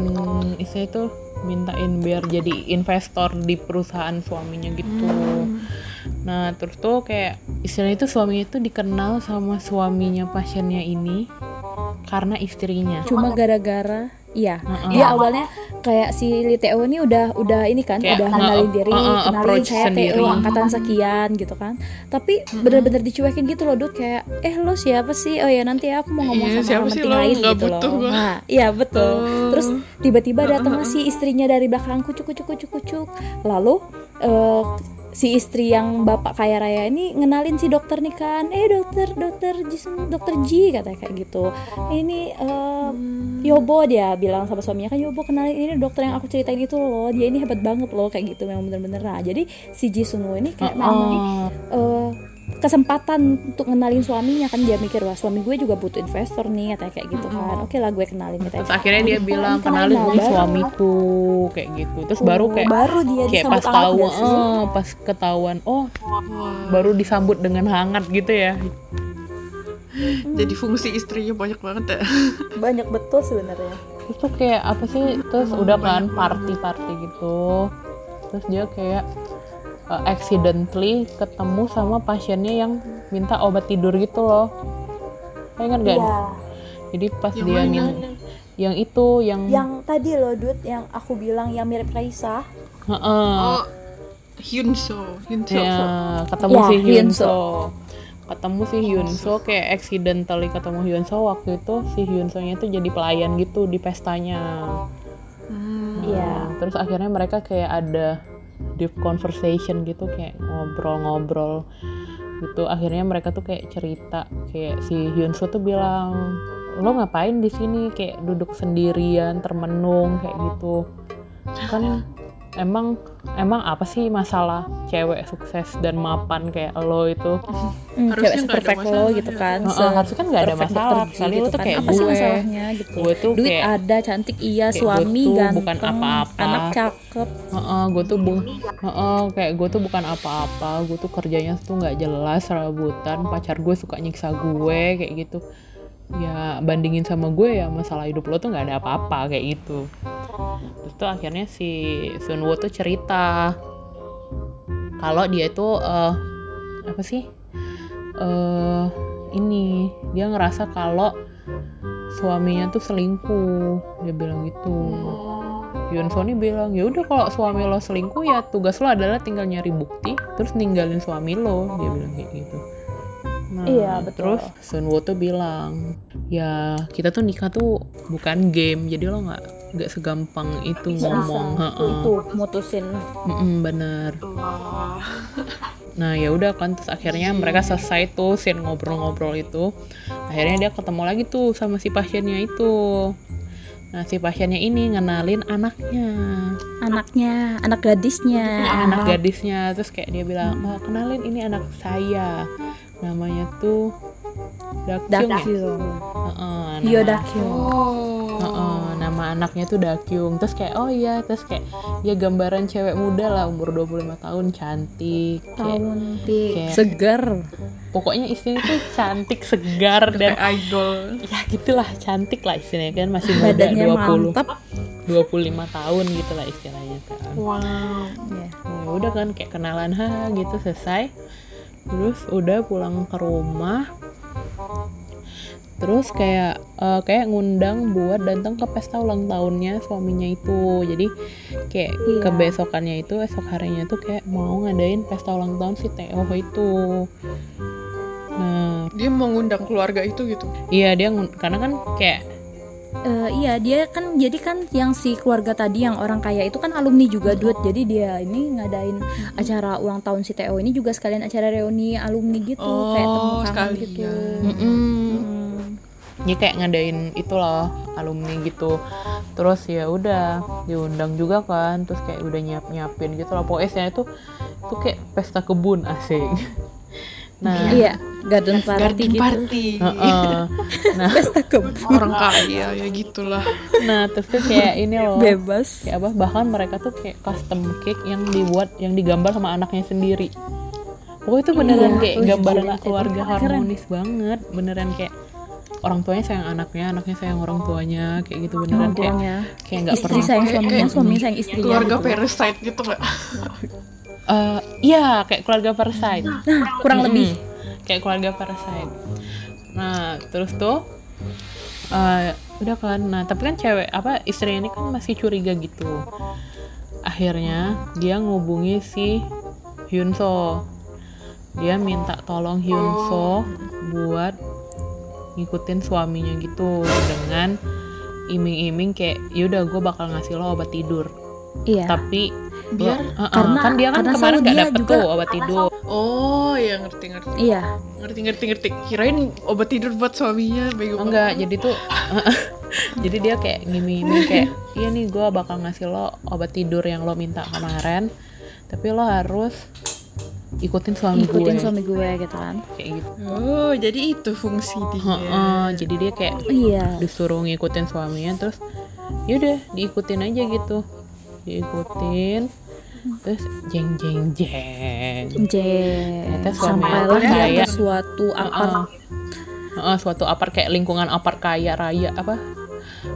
istilahnya tuh mintain biar jadi investor di perusahaan suaminya gitu. Nah terus tuh kayak istilahnya itu suaminya tuh dikenal sama suaminya pasiennya ini karena istrinya. cuma gara-gara iya Heeh. dia awalnya kayak si Lee Teo ini udah udah ini kan Kayak udah nge- kenalin diri uh, uh, kenalin approach saya sendiri. TO angkatan sekian gitu kan tapi Mm-mm. bener-bener dicuekin gitu loh Dut kayak eh lo siapa sih oh ya nanti aku mau ngomong Iya, sama siapa orang penting lain gitu loh gua. nah iya betul Oh. terus tiba-tiba Uh-uh, datang uh-uh. si istrinya dari belakang kucuk kucuk kucuk kucuk lalu eh, si istri yang bapak kaya raya ini ngenalin si dokter nih kan. Eh dokter dokter Jason dokter Ji katanya kayak gitu. Ini eh, Yobo dia bilang sama suaminya kan Yobo kenalin ini dokter yang aku ceritain itu loh. Dia ini hebat banget loh kayak gitu memang bener-bener. Nah jadi si Ji Sunwoo ini kayak memang Oh, eh, kesempatan untuk ngenalin suaminya kan dia mikir wah suami gue juga butuh investor nih katanya kayak gitu kan. Oke lah gue kenalin katanya. Terus akhirnya dia Gitu, bilang kenalin baru. suamiku kayak gitu. Terus baru kayak baru dia kayak pas tahu eh, pas ketahuan oh baru disambut dengan hangat gitu ya. <laughs> Jadi fungsi istrinya banyak banget ya. <laughs> banyak betul sebenarnya. Terus tuh kayak apa sih terus udah kan party party gitu. Terus dia kayak uh, accidentally ketemu sama pasiennya yang minta obat tidur gitu loh Kalian ingat gak? Iya, Jadi pas Yang dia mana? min yang itu yang, yang tadi loh Dut yang aku bilang yang mirip Raisa Heeh. Oh, Hyunso, Hyunso. Ya, ketemu Ya, si Hyunso. Hyunso. Ketemu si Hyunso kayak accidentally ketemu Hyunso waktu itu si Hyunso-nya itu jadi pelayan gitu di pestanya. Hmm. Iya. Nah, Terus akhirnya mereka kayak ada deep conversation gitu kayak ngobrol-ngobrol gitu. Akhirnya mereka tuh kayak cerita kayak si Hyunso tuh bilang lo ngapain di sini kayak duduk sendirian termenung kayak gitu kan <laughs> emang emang apa sih masalah cewek sukses dan mapan kayak lo itu Hmm, cewek perfect lo gitu ya. kan se- harusnya kan nggak ada perfect masalah. Kecuali gitu lo tuh kan. kayak apa sih gue. masalahnya gitu Gue tuh duit kayak- ada cantik iya suami gue tuh ganteng bukan apa-apa. anak cakep Heeh, gue tuh bu heeh, kayak gue tuh bukan apa-apa gue tuh kerjanya tuh nggak jelas serabutan pacar gue suka nyiksa gue kayak gitu ya bandingin sama gue ya masalah hidup lo tuh nggak ada apa-apa kayak gitu terus tuh akhirnya si Sunwoo tuh cerita kalau dia itu eh, apa sih? Eh ini dia ngerasa kalau suaminya tuh selingkuh. Dia bilang gitu. Hyunso nih bilang ya udah kalau suami lo selingkuh ya tugas lo adalah tinggal nyari bukti terus ninggalin suami lo. Dia bilang kayak gitu. Nah Iya, betul. terus Sunwoo tuh bilang ya kita tuh nikah tuh bukan game jadi lo nggak nggak segampang itu bisa ngomong itu, heeh. itu mutusin Mm-mm, bener. Nah ya udah kan terus akhirnya mereka selesai tuh scene ngobrol-ngobrol itu. Akhirnya dia ketemu lagi tuh sama si pasiennya itu. Nah si pasiennya ini ngenalin anaknya, anaknya anak gadisnya anak gadisnya. Terus kayak dia bilang, oh kenalin ini anak saya. Namanya tuh Dakyung ya. Dakyung Yo Oh. Heeh, nama anaknya tuh Dakyung. Terus kayak oh iya, terus kayak ya gambaran cewek muda lah umur 25 tahun cantik. Kayak cantik kayak- segar pokoknya istilahnya tuh cantik segar dan idol. ya gitulah cantik lah istilahnya kan masih muda badannya 20 mantap 25 tahun gitu lah istilahnya kan Wow. ya. ya udah kan kayak kenalan ha gitu selesai terus udah pulang ke rumah terus kayak eh, kayak ngundang buat datang ke pesta ulang tahunnya suaminya itu. Jadi kayak Iya. kebesokannya itu esok harinya tuh kayak mau ngadain pesta ulang tahun si Teo itu. Nah. Dia mengundang keluarga itu gitu. Iya dia karena kan kayak Eh, iya dia kan jadi kan yang si keluarga tadi yang orang kaya itu kan alumni juga duit jadi dia ini ngadain acara ulang tahun si Teo ini juga sekalian acara reuni alumni gitu kayak temu Oh, kangen gitu. mm-mm, Hmm. Dia kayak ngadain itu loh alumni gitu. Terus ya udah diundang juga kan, terus kayak udah nyiap nyiapin gitu loh. Pokoknya itu tuh kayak pesta kebun asik. <laughs> Nah, iya garden party Garden gitu party. heeh. <laughs> nah, Orang kaya ya gitulah. nah terus tuh kayak ini loh. bebas Kayak apa? Bahkan mereka tuh kayak custom cake yang dibuat, yang digambar sama anaknya sendiri. Pokoknya itu beneran Iya, kayak gambaran keluarga harmonis banget, beneran kayak orang tuanya sayang anaknya, anaknya sayang orang tuanya, kayak gitu beneran kayak Orangtuanya. kayak nggak istri pernah. sayang suaminya suami sayang istrinya Keluarga gitu. parasite gitu nggak? Eh, iya kayak keluarga Parasite. nah kurang Mm-mm. lebih kayak keluarga Parasite. Nah terus tuh eh, udah kan nah tapi kan cewek apa istrinya ini kan masih curiga gitu akhirnya dia ngubungi si Hyunso dia minta tolong Hyunso buat ngikutin suaminya gitu dengan iming-iming kayak yaudah gue bakal ngasih lo obat tidur Iya. tapi Biar- lo- uh-uh, Karena- kan dia kan kemarin nggak dia dapet juga- tuh obat tidur Oh ya ngerti ngerti Iya. ngerti ngerti ngerti. Kirain obat tidur buat suaminya bego. Oh, enggak jadi tuh <laughs> jadi dia kayak ngiming-ngiming kayak iya nih gue bakal ngasih lo obat tidur yang lo minta kemarin tapi lo harus ikutin suami Ngikutin gue suami gue gitu kan. kayak gitu Oh jadi itu fungsi dia. Heeh, jadi dia kayak Iya. disuruh ngikutin suaminya terus yaudah diikutin aja gitu diikutin terus jeng jeng jeng Jeng. Ternyata suaminya Sampailah dia kayak- ke suatu apart. Heeh. Heeh, suatu apart kayak lingkungan apart kaya raya apa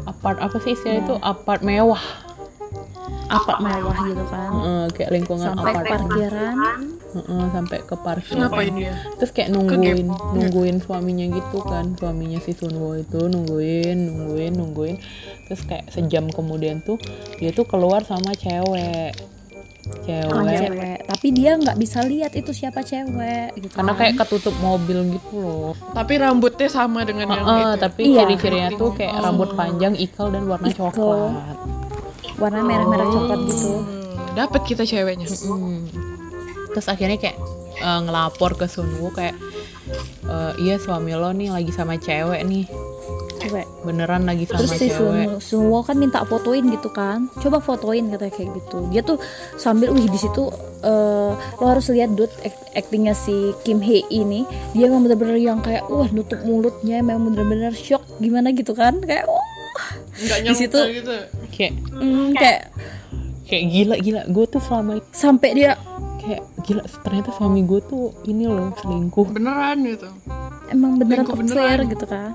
apart apa sih istilah itu apart mewah apart mewah gitu kan. Heeh, kayak lingkungan Sampai apart parkiran. Heeh, sampai ke parkir Ngapain dia? terus kayak nungguin nungguin suaminya gitu kan suaminya si Sunwo itu nungguin nungguin nungguin terus kayak sejam kemudian tuh dia tuh keluar sama cewek cewek cewek. Tapi dia nggak bisa lihat itu siapa cewek gitu. karena kan. kayak ketutup mobil gitu loh Tapi rambutnya sama dengan yang Heeh, itu. tapi Iya. ciri-cirinya tuh kayak Oh. rambut panjang ikal dan warna Ikal. coklat warna merah-merah coklat gitu. Hmm, Dapat kita ceweknya. Mm. terus akhirnya kayak eh, ngelapor ke Sunwoo kayak eh, iya suami lo nih lagi sama cewek nih Cewek. beneran lagi sama Terus si cewek Sun Sunwo kan minta fotoin gitu kan. Coba fotoin katanya kayak gitu. Dia tuh sambil wih di situ eh, lo harus lihat dut act- actingnya si Kim Hee ini. Dia memang bener-bener yang kayak wah nutup mulutnya memang bener-bener shock gimana gitu kan. Kayak wah Enggak Di nyangka situ- gitu. kayak mm, kayak kayak gila gila gue tuh selama sampai dia kayak gila ternyata suami gue tuh ini loh selingkuh Beneran gitu. emang beneran Selingkuh beneran. gitu kan.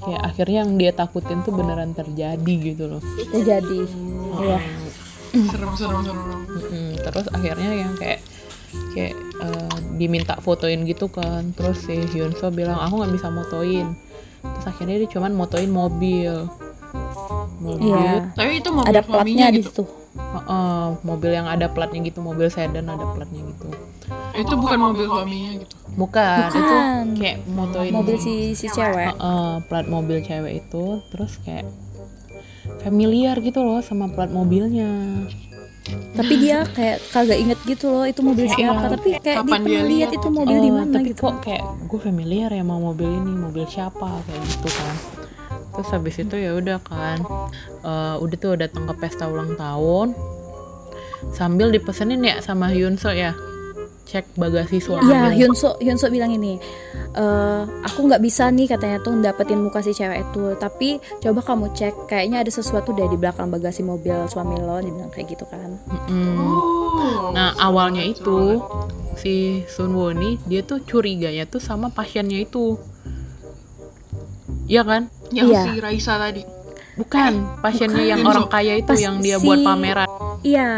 kayak akhirnya yang dia takutin tuh beneran terjadi gitu loh Dia jadi iya. Serem serem serem. Mm-mm. terus akhirnya yang kayak kayak eh, diminta fotoin gitu kan terus si Hyunso bilang aku nggak bisa motoin terus akhirnya dia cuman motoin mobil mobil Iya. Tapi itu mobil Ada platnya di gitu. situ. Heeh, mobil yang ada platnya gitu mobil sedan ada platnya gitu Itu bukan mobil suaminya gitu. bukan, itu Bukan. kayak motoin Mobil si si cewek. Heeh, plat mobil cewek itu terus kayak familiar gitu loh sama plat mobilnya Tapi dia kayak kagak inget gitu loh itu mobil Kayak siapa. iya, Tapi kayak dia pernah lihat itu mobil di Eh, mana tapi gitu. kok kayak gue familiar ya sama mobil ini mobil siapa kayak gitu kan terus habis itu ya udah kan eh, udah tuh datang ke pesta ulang tahun sambil dipesenin ya sama Hyunso ya cek bagasi suami Iya, Hyunso Hyunso bilang ini, "Eh, aku nggak bisa nih katanya tuh dapetin muka si cewek itu. Tapi coba kamu cek, kayaknya ada sesuatu deh di belakang bagasi mobil suami lo." Dia bilang kayak gitu kan. Mm-mm. Oh. nah awalnya itu si Sunwoo nih dia tuh curiganya tuh sama pasiennya itu Iya kan? Yang Iya. si Raisa tadi. Bukan, pasiennya bukan. yang orang kaya itu Pas yang dia si- buat pameran. Iya,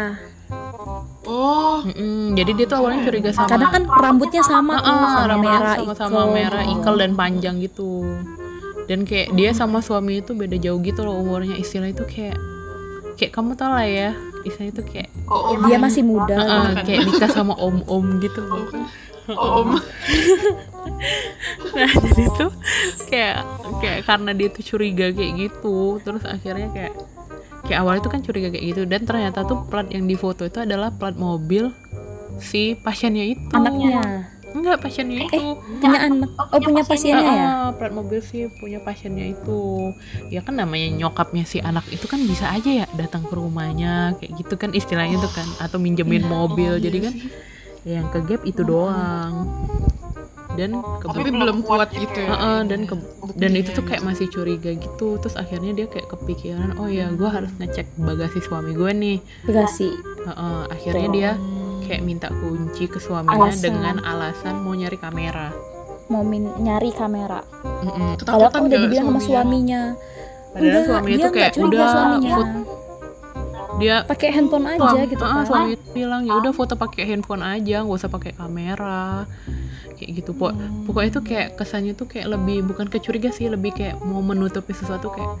Oh. Mm-mm, jadi dia tuh awalnya curiga sama karena kan rambutnya sama Ah, sama rambutnya merah, sama-sama ikal merah, gitu. ikal dan panjang gitu. Dan kayak dia sama suami itu beda jauh gitu loh umurnya. Istilah itu kayak kayak kamu tau lah ya. Istilah itu kayak Oh, om. Dia masih muda. ah, gitu kan. kayak nikah sama om-om gitu loh. Oh, om. <laughs> Nah, jadi tuh kayak kayak karena dia tuh curiga kayak gitu, terus akhirnya kayak kayak awalnya tuh kan curiga kayak gitu dan ternyata tuh plat yang difoto itu adalah plat mobil si pasiennya itu. Anaknya Enggak, pasiennya itu. punya anak, oh punya pasiennya ya? Ah, plat mobil sih punya pasiennya itu ya kan namanya nyokapnya si anak itu kan bisa aja ya datang ke rumahnya kayak gitu kan istilahnya tuh kan atau minjemin mobil jadi kan ya yang ke gap itu doang dan ke Tapi belum kuat gitu ya. Heeh, dan ke- dan itu tuh kayak masih curiga gitu terus akhirnya dia kayak kepikiran oh ya gue harus ngecek bagasi suami gue nih Bagasi. Heeh, akhirnya dia kayak minta kunci ke suaminya Alasan. dengan alasan mau nyari kamera Mau min- nyari kamera. Mm-mm. Padahal kan Ketakutan udah dibilang sama suaminya. Padahal Enggak, suaminya dia tuh nggak kayak curiga udah suaminya. Dia Pakai handphone aja suami, gitu ah, kan. suami itu bilang ya udah foto pakai handphone aja nggak usah pakai kamera kayak gitu po pokoknya tuh kayak kesannya tuh kayak lebih bukan kecuriga sih lebih kayak mau menutupi sesuatu kayak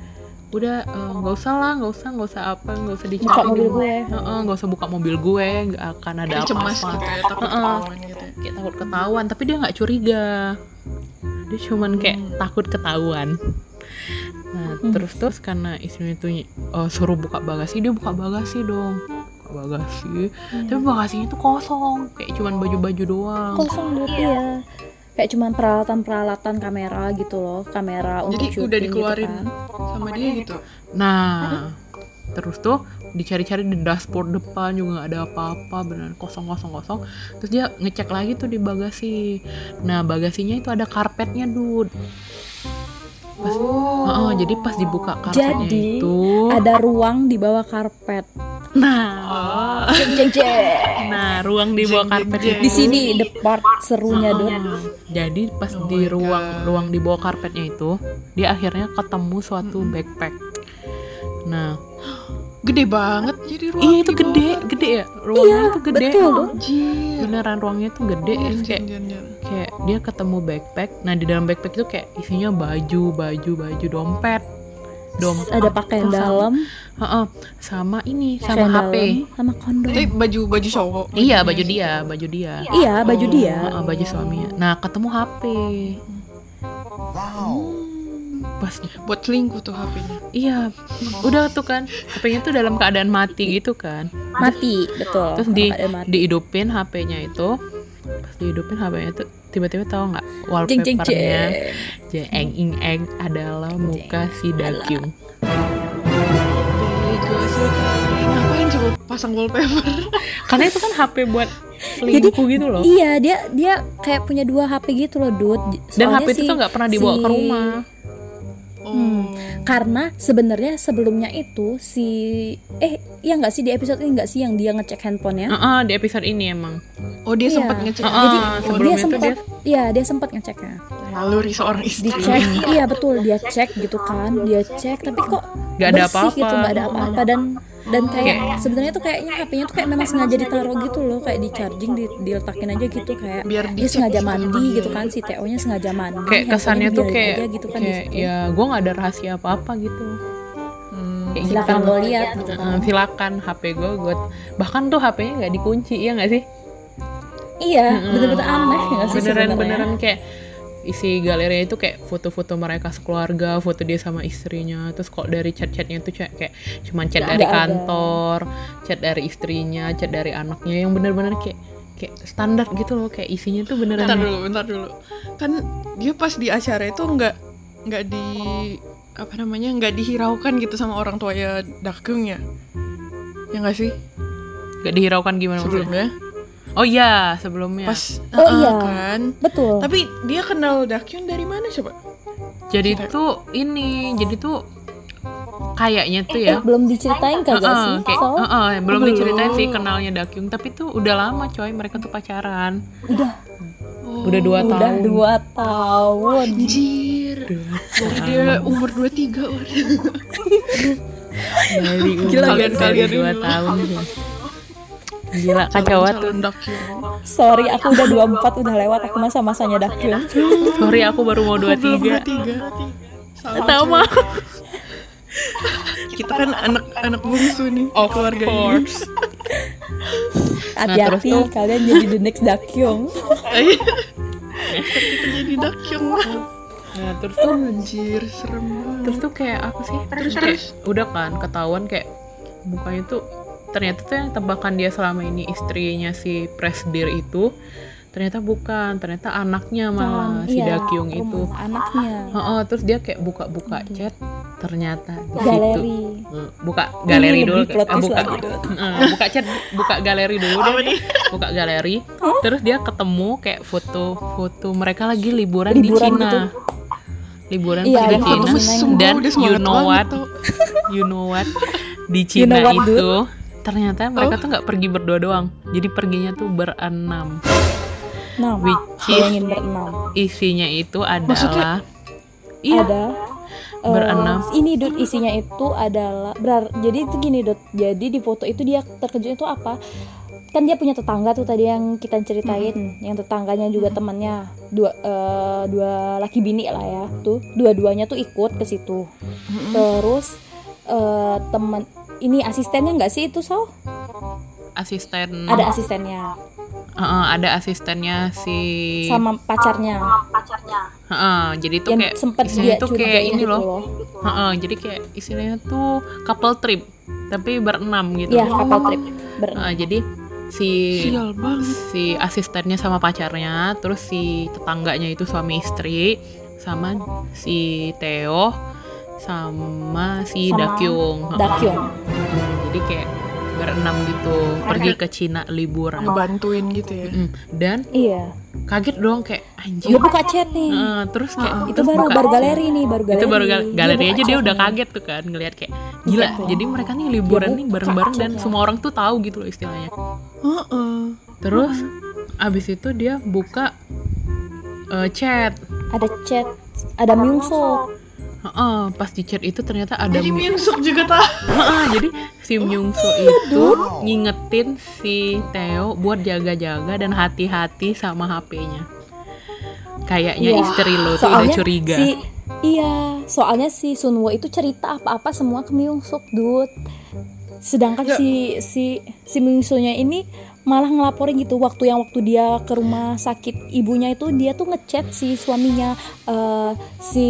udah eh, nggak usah lah nggak usah nggak usah apa nggak usah dicari Buka mobil dulu." gue. Heeh, nggak usah buka mobil gue nggak akan ada Kayak cemas apa-apa gitu ya takut ketahuan gitu ya kayak takut ketahuan tapi dia nggak curiga dia cuman kayak Hmm. takut ketahuan nah Hmm. terus terus karena istrinya tuh eh, suruh buka bagasi dia buka bagasi dong. Buka bagasi. Tapi bagasinya tuh kosong kayak cuman baju-baju doang. Kosong gitu ya kayak cuman peralatan-peralatan kamera gitu loh kamera untuk jadi udah dikeluarin gitu kan. sama dia gitu? nah terus tuh dicari-cari di dashboard depan juga nggak ada apa-apa beneran kosong kosong kosong terus dia ngecek lagi tuh di bagasi. Nah bagasinya itu ada karpetnya dud Pas- oh Heeh, jadi pas dibuka karpetnya Jadi, itu ada ruang di bawah karpet nah <laughs> jeng jeng jeng nah ruang di bawah jeng, karpet jeng. di sini the part serunya Dut Heeh. jadi pas Oh di ruang God. ruang di bawah karpetnya itu dia akhirnya ketemu suatu Mm-mm. backpack nah gede banget jadi ruang iya itu di bawah gede gede ya? Ruangnya Iya, itu gede. betul. Anjir. beneran ruangnya tuh gede Jan, kayak kayak dia ketemu backpack. Nah di dalam backpack itu kayak isinya baju baju baju dompet. Dompet ada pakaian sama- dalam. Heeh, sama ini sama HP dalam sama kondom. Tapi baju baju cowok. iya baju dia baju dia. Iya baju Oh. dia. Heeh, baju suaminya. Nah ketemu HP Hmm. Pas Buat selingkuh tuh HP-nya. iya udah tuh kan HP-nya tuh dalam keadaan mati gitu kan. Mati betul. Terus di dihidupin HP-nya itu pas dihidupin HP-nya tuh tiba-tiba tahu nggak wallpapernya jeng ing eng adalah muka si Dakyung. Ngapain coba pasang wallpaper? <laughs> karena itu kan HP buat selingkuh gitu loh. Iya, dia dia kayak punya dua HP gitu loh, Dut. dan HP itu si- tuh nggak pernah dibawa ke si- rumah Oh. Karena sebenarnya sebelumnya itu si eh iya nggak sih di episode ini nggak sih yang dia ngecek handphonenya? Heeh, di episode ini emang Oh dia Iya. sempat ngecek. Heeh, Jadi sebelumnya dia sempat dia- iya dia sempat ngeceknya. Naluri seorang istri. Dicek, iya betul dia cek gitu kan, dia cek tapi kok Nggak ada bersih apa-apa. gitu, nggak ada apa-apa dan dan kayak Kayak- sebenarnya tuh kayaknya HP-nya tuh kayak memang sengaja ditaruh gitu loh, kayak di charging, di, diletakin aja gitu kayak Biar dia sengaja gitu mandi sama dia. gitu kan si TO-nya sengaja mandi. kayak kesannya tuh kayak aja gitu kan kayak ya gue nggak ada rahasia apa-apa gitu Hmm. Kayak silakan gitu. lo lihat gitu kan. silakan HP gue gue bahkan tuh HP-nya nggak dikunci ya nggak sih Iya, Mm-mm. bener-bener aneh nggak sih beneran sebenarnya? beneran kayak isi galerinya itu kayak foto-foto mereka sekeluarga, foto dia sama istrinya. Terus kok dari chat-chatnya itu chat kayak cuman chat Nggak dari ada. kantor, chat dari istrinya, chat dari anaknya yang bener-bener kayak kayak standar gitu loh, kayak isinya tuh beneran Bentar dulu, bentar dulu. Kan dia pas di acara itu nggak nggak di apa namanya nggak dihiraukan gitu sama orang tuanya Dakgung ya? Ya nggak sih gak dihiraukan gimana maksudnya? Oh iya, sebelumnya. Pas Oh, ah, iya. kan. Betul. Tapi dia kenal Dakgung dari mana coba? jadi Cerita. tuh ini, jadi tuh kayaknya tuh Eh, ya. belum diceritain kagak Heeh, sih? kayak, Soal heeh, belum belum. diceritain sih kenalnya Dakyung, tapi tuh udah lama coy mereka tuh pacaran. udah Oh, Udah dua udah tahun. dua tahun. Anjir. Dari dia umur 23 waduh. <laughs> dari umur dari kalian-kalian dua tahun ya. Gila kacau banget. Sorry, aku udah 24 udah lewat aku masa-masanya Dakyung. sorry aku baru mau Aku belum 23 23. Sama sama. Kita kan anak anak bungsu nih Of keluarga course. ini. Hati-hati terus tuh- kalian jadi the next Dakyung. Iya. Kita jadi Dakyung. nah terus tuh Anjir, serem banget. terus tuh kayak apa sih Terus, kayak terus. udah kan ketahuan kayak mukanya tuh ternyata tuh yang tebakan dia selama ini istrinya si Presdir itu ternyata bukan ternyata anaknya malah si Iya, Dakyung oh, itu. anaknya. Heeh, terus dia kayak buka-buka chat ternyata di situ. Galeri. Buka galeri Ini dulu. eh, twist buka. <laughs> Eh, buka chat buka galeri dulu deh. nih? buka galeri. Terus dia ketemu kayak foto-foto mereka lagi liburan, di Liburan Cina. gitu. liburan Iya, di Cina. dan you know what? you know what? Di You Cina know what, itu ternyata mereka Oh. tuh nggak pergi berdua doang jadi perginya tuh berenam Nah, which is berenam. isinya itu Maksudnya? adalah iya Ada eh, Berenam. ini Dut isinya itu adalah berar jadi itu gini Dut. Jadi di foto itu dia terkejut itu apa? Kan dia punya tetangga tuh tadi yang kita ceritain, yang tetangganya juga temannya dua eh, dua laki bini lah ya tuh. Dua-duanya tuh ikut ke situ. Terus eh, teman ini asistennya nggak sih itu so asisten. Ada asistennya. Heeh, ada asistennya si sama pacarnya. Heeh, jadi itu yang kayak sempet dia tuh kayak ini gitu loh. Heeh, jadi kayak istilahnya tuh couple trip tapi berenam gitu. Iya, couple trip. Ber- Heeh, jadi si Sial banget. si asistennya sama pacarnya terus si tetangganya itu suami istri sama si Theo sama si Sama Dakyung. Dakyung. Hmm, jadi kayak berenam gitu pergi ke Cina liburan Ngebantuin gitu ya. Mm, dan Iya. kaget dong kayak anjir Dia buka chat nih. Heeh, terus kayak itu terus baru buka- baru galeri nih, baru galeri. itu baru gal- galeri buka aja dia udah kaget tuh kan ngelihat kayak gila Iya. jadi mereka nih liburan nih bareng-bareng dan chatnya. semua orang tuh tahu gitu loh istilahnya Heeh. terus abis itu dia buka eh, chat Ada chat, ada Myungso. Heeh, pas di chat itu ternyata ada Jadi Mi- Myungsuk juga tahu. Heeh, jadi si Myungso itu ngingetin si Theo buat jaga-jaga dan hati-hati sama HP-nya kayaknya Iya. istri lo tuh udah curiga Si, iya, soalnya si Sunwo itu cerita apa-apa semua ke Myungsuk, dude. Sedangkan Ya. si si si Myungsunya ini malah ngelaporin gitu waktu yang waktu dia ke rumah sakit ibunya itu dia tuh ngechat si suaminya eh si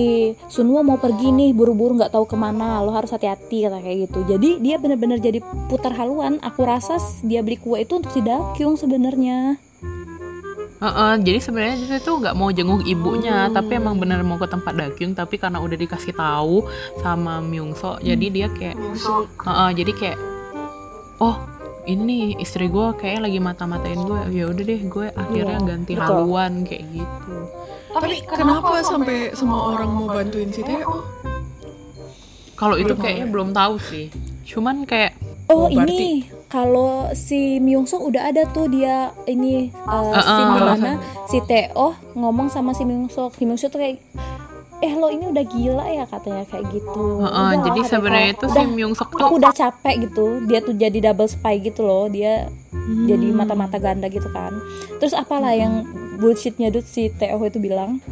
Sunwo mau pergi nih buru-buru nggak tahu ke mana lo harus hati-hati kata kayak gitu jadi dia bener-bener jadi putar haluan aku rasa dia beli kue itu untuk si Dakyung sebenarnya Heeh, jadi sebenarnya dia tuh nggak mau jenguk ibunya, Hmm. tapi emang bener mau ke tempat Dakyung, tapi karena udah dikasih tahu sama Myungso, jadi dia kayak, Myungsuk. Heeh, jadi kayak, oh ini istri gue kayak lagi mata-matain gue, ya udah deh gue akhirnya Iya, ganti betul. haluan kayak gitu. Tapi kenapa sampai semua orang mau bantuin si Theo? Kalau itu kayaknya ya. belum tahu sih, cuman kayak Oh, Oh, berarti- ini kalau si Myungsuk udah ada tuh dia ini uh, Uh-uh. scene Alasan. di mana si Teo ngomong sama si Myungsuk. Si Myungsuk tuh kayak eh lo ini udah gila ya katanya kayak gitu. Heeh, Udah jadi sebenarnya itu si udah, Myungsuk aku tuh udah capek gitu. Dia tuh jadi double spy gitu loh. Dia jadi Hmm. mata-mata ganda gitu kan. Terus apalah yang bullshitnya Dut si Teo itu bilang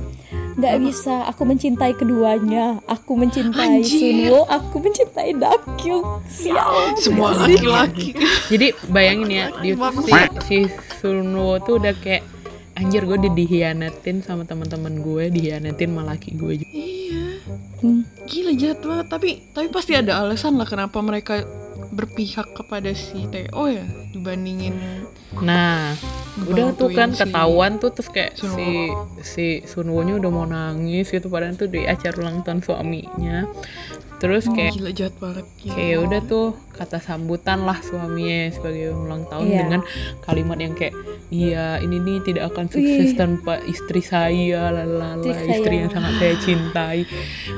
nggak bisa aku mencintai keduanya aku mencintai Anjir. Sunwo aku mencintai Dakyung sial Semua laki-laki. Jadi bayangin ya, di, si, si Sunwo tuh udah kayak anjir gue di dihianatin sama teman-teman gue, dihianatin sama laki gue juga. Iya. Hmm. Gila jahat banget. Tapi tapi pasti ada alasan lah kenapa mereka berpihak kepada si Theo ya dibandingin Nah, udah tuh kan si- ketahuan tuh terus kayak Sunwo. si si Sunwo-nya udah mau nangis gitu padahal tuh di acara ulang tahun suaminya. Terus kayak Gila jahat banget. Gila. kayak udah tuh kata sambutan lah suaminya sebagai ulang tahun Iya. dengan kalimat yang kayak iya ini nih tidak akan sukses Wih. tanpa istri saya lalala Istri istri, saya. yang sangat saya cintai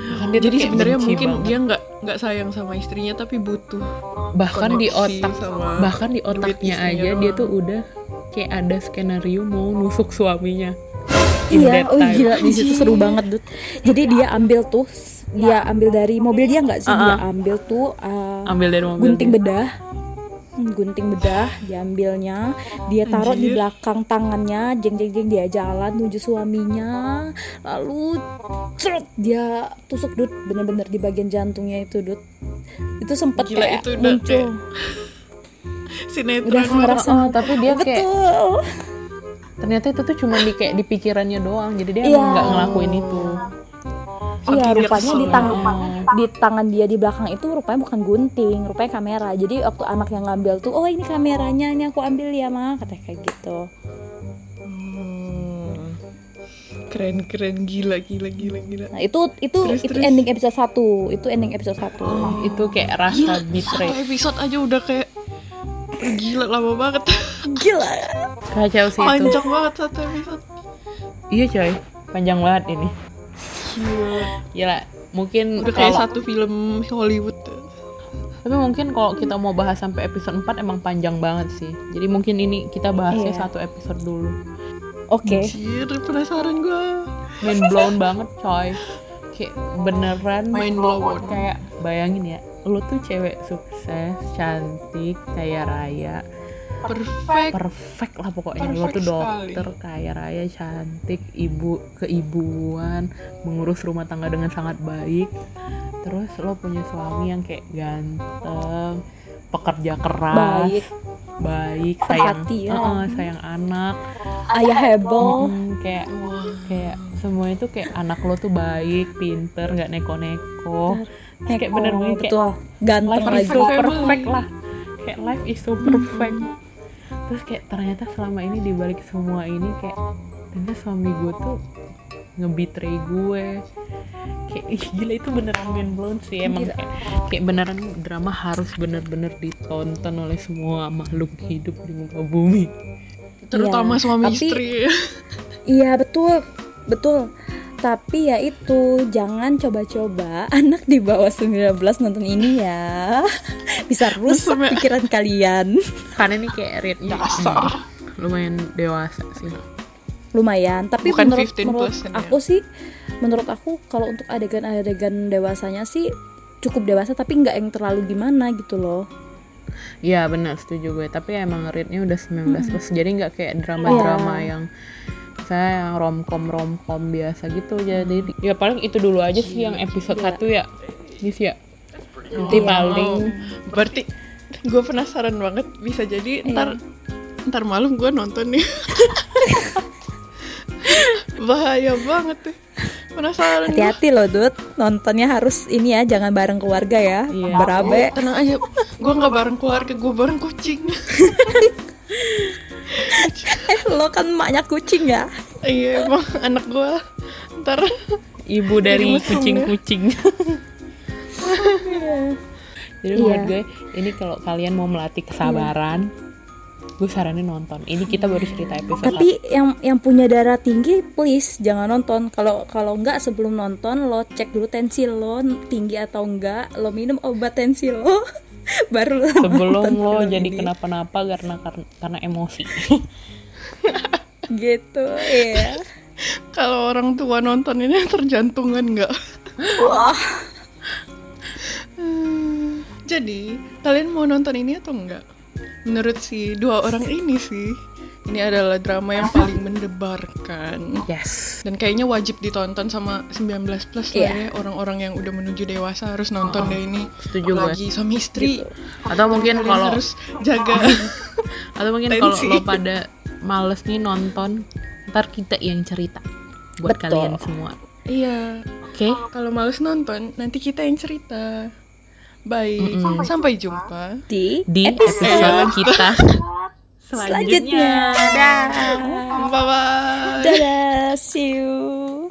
bahkan dia Jadi sebenarnya mungkin banget. dia nggak nggak sayang sama istrinya tapi butuh bahkan di otak sama bahkan di otaknya aja dia doang. tuh udah kayak ada skenario mau nusuk suaminya in Iya, oh gila di situ seru banget, Dut. Jadi dia ambil tuh, dia ambil dari mobil dia nggak sih? Dia Uh-uh. ambil tuh uh, ambil dari mobil gunting dia. bedah. Hmm, gunting bedah diambilnya, dia taruh di Anjir. belakang tangannya, jeng jeng jeng dia jalan menuju suaminya, lalu cerut dia tusuk Dut, bener-bener di bagian jantungnya itu Dut. Itu sempet Gila, kayak itu udah muncul, <laughs> sinetron udah ngerasa tapi dia kayak betul. ternyata itu tuh cuma di kayak di pikirannya doang jadi dia nggak ngelakuin itu Iya, dia rupanya di tangan di tangan dia di belakang itu rupanya bukan gunting, rupanya kamera. Jadi waktu anak yang ngambil tuh, oh ini kameranya, ini aku ambil ya mah, katanya kayak gitu. Hmm. Keren keren gila gila gila gila. Nah itu itu Terus, itu terus. ending episode 1 itu ending episode 1 itu kayak Gila, rasa satu betray episode aja udah kayak gila lama banget. Gila. kacau sih itu Panjang banget satu episode. iya coy panjang banget ini Gila. gila mungkin Udah kayak kalau satu film Hollywood. tapi mungkin kalau kita mau bahas sampai episode 4 emang panjang banget sih jadi mungkin ini kita bahasnya Iya. satu episode dulu Oke. Anjir, penasaran gua. mind blown banget coy kayak beneran Mind blown. kayak bayangin ya lu tuh cewek sukses cantik kaya raya Perfect. perfect lah pokoknya. Lo Perfect tuh sekali. dokter kaya raya cantik ibu keibuan mengurus rumah tangga dengan sangat baik. Terus lo punya suami yang kayak ganteng pekerja keras Baik. baik sayang Perhatian. Heeh, sayang anak. Ayah heboh. Mm, kayak kayak semuanya tuh kayak anak lo tuh baik pinter nggak neko-neko. Kayak bener-bener kayak betul. Ganteng life is lagi so perfect lah. Kayak life is so perfect terus kayak ternyata selama ini dibalik semua ini kayak ternyata suami gue tuh ngebetray gue kayak ih, gila itu beneran mind blown sih emang. Gila. kayak, kayak beneran drama harus bener-bener ditonton oleh semua makhluk hidup di muka bumi. Terutama Iya, suami tapi- istri. <laughs> iya betul. Betul tapi ya itu jangan coba-coba <laughs> anak di bawah 19 nonton ini ya bisa rusak Sampai- pikiran kalian <laughs> karena ini kayak rate-nya Dasar. lumayan dewasa sih lumayan tapi Bukan menurut 15 menurut ya. aku sih menurut aku kalau untuk adegan-adegan dewasanya sih cukup dewasa tapi nggak yang terlalu gimana gitu loh Iya benar setuju gue tapi emang rate-nya udah 19 Mm-mm. plus jadi nggak kayak drama-drama Iya. yang saya yang romcom romcom biasa gitu jadi ya paling itu dulu aja sih yang episode Iya. 1 ya? Nis ya nanti Iya. paling Oh, berarti gue penasaran banget bisa jadi ntar ntar malam gue nonton nih. <laughs> Bahaya banget tuh penasaran hati-hati loh Dut. Nontonnya harus ini ya jangan bareng keluarga ya. Iya. berabe. Tenang aja. Gue nggak bareng keluarga gue bareng kucing <laughs> lo kan maknya kucing ya? Iya emang anak gue ntar. Ibu dari kucing-kucing jadi Iya. menurut gue ini kalau kalian mau melatih kesabaran gue saranin nonton. Ini kita baru cerita episode tapi yang yang punya darah tinggi please jangan nonton. Kalau kalau nggak sebelum nonton lo cek dulu tensi lo tinggi atau enggak. Lo minum obat tensi lo <laughs> baru sebelum lo jadi ini. kenapa-napa karena karena, emosi. <laughs> Gitu ya kalau orang tua nonton ini terjantungan nggak? Wah. Jadi kalian mau nonton ini atau enggak menurut si dua orang ini sih ini adalah drama yang paling mendebarkan. Yes. Dan kayaknya wajib ditonton sama 19 plus lah Iya. ya. Orang-orang yang udah menuju dewasa harus nonton Oh, deh ini. setuju gue lagi suami istri. Atau mungkin Kalian kalau harus jaga. <laughs> Atau mungkin kalau lo pada males nih nonton ntar kita yang cerita buat Betul. kalian semua. Iya. Oke. Kalau males nonton nanti kita yang cerita. Baik Mm-mm. sampai jumpa di di episode episode <laughs> kita selanjutnya. Selanjutnya. Dah. bye bye dadah. See you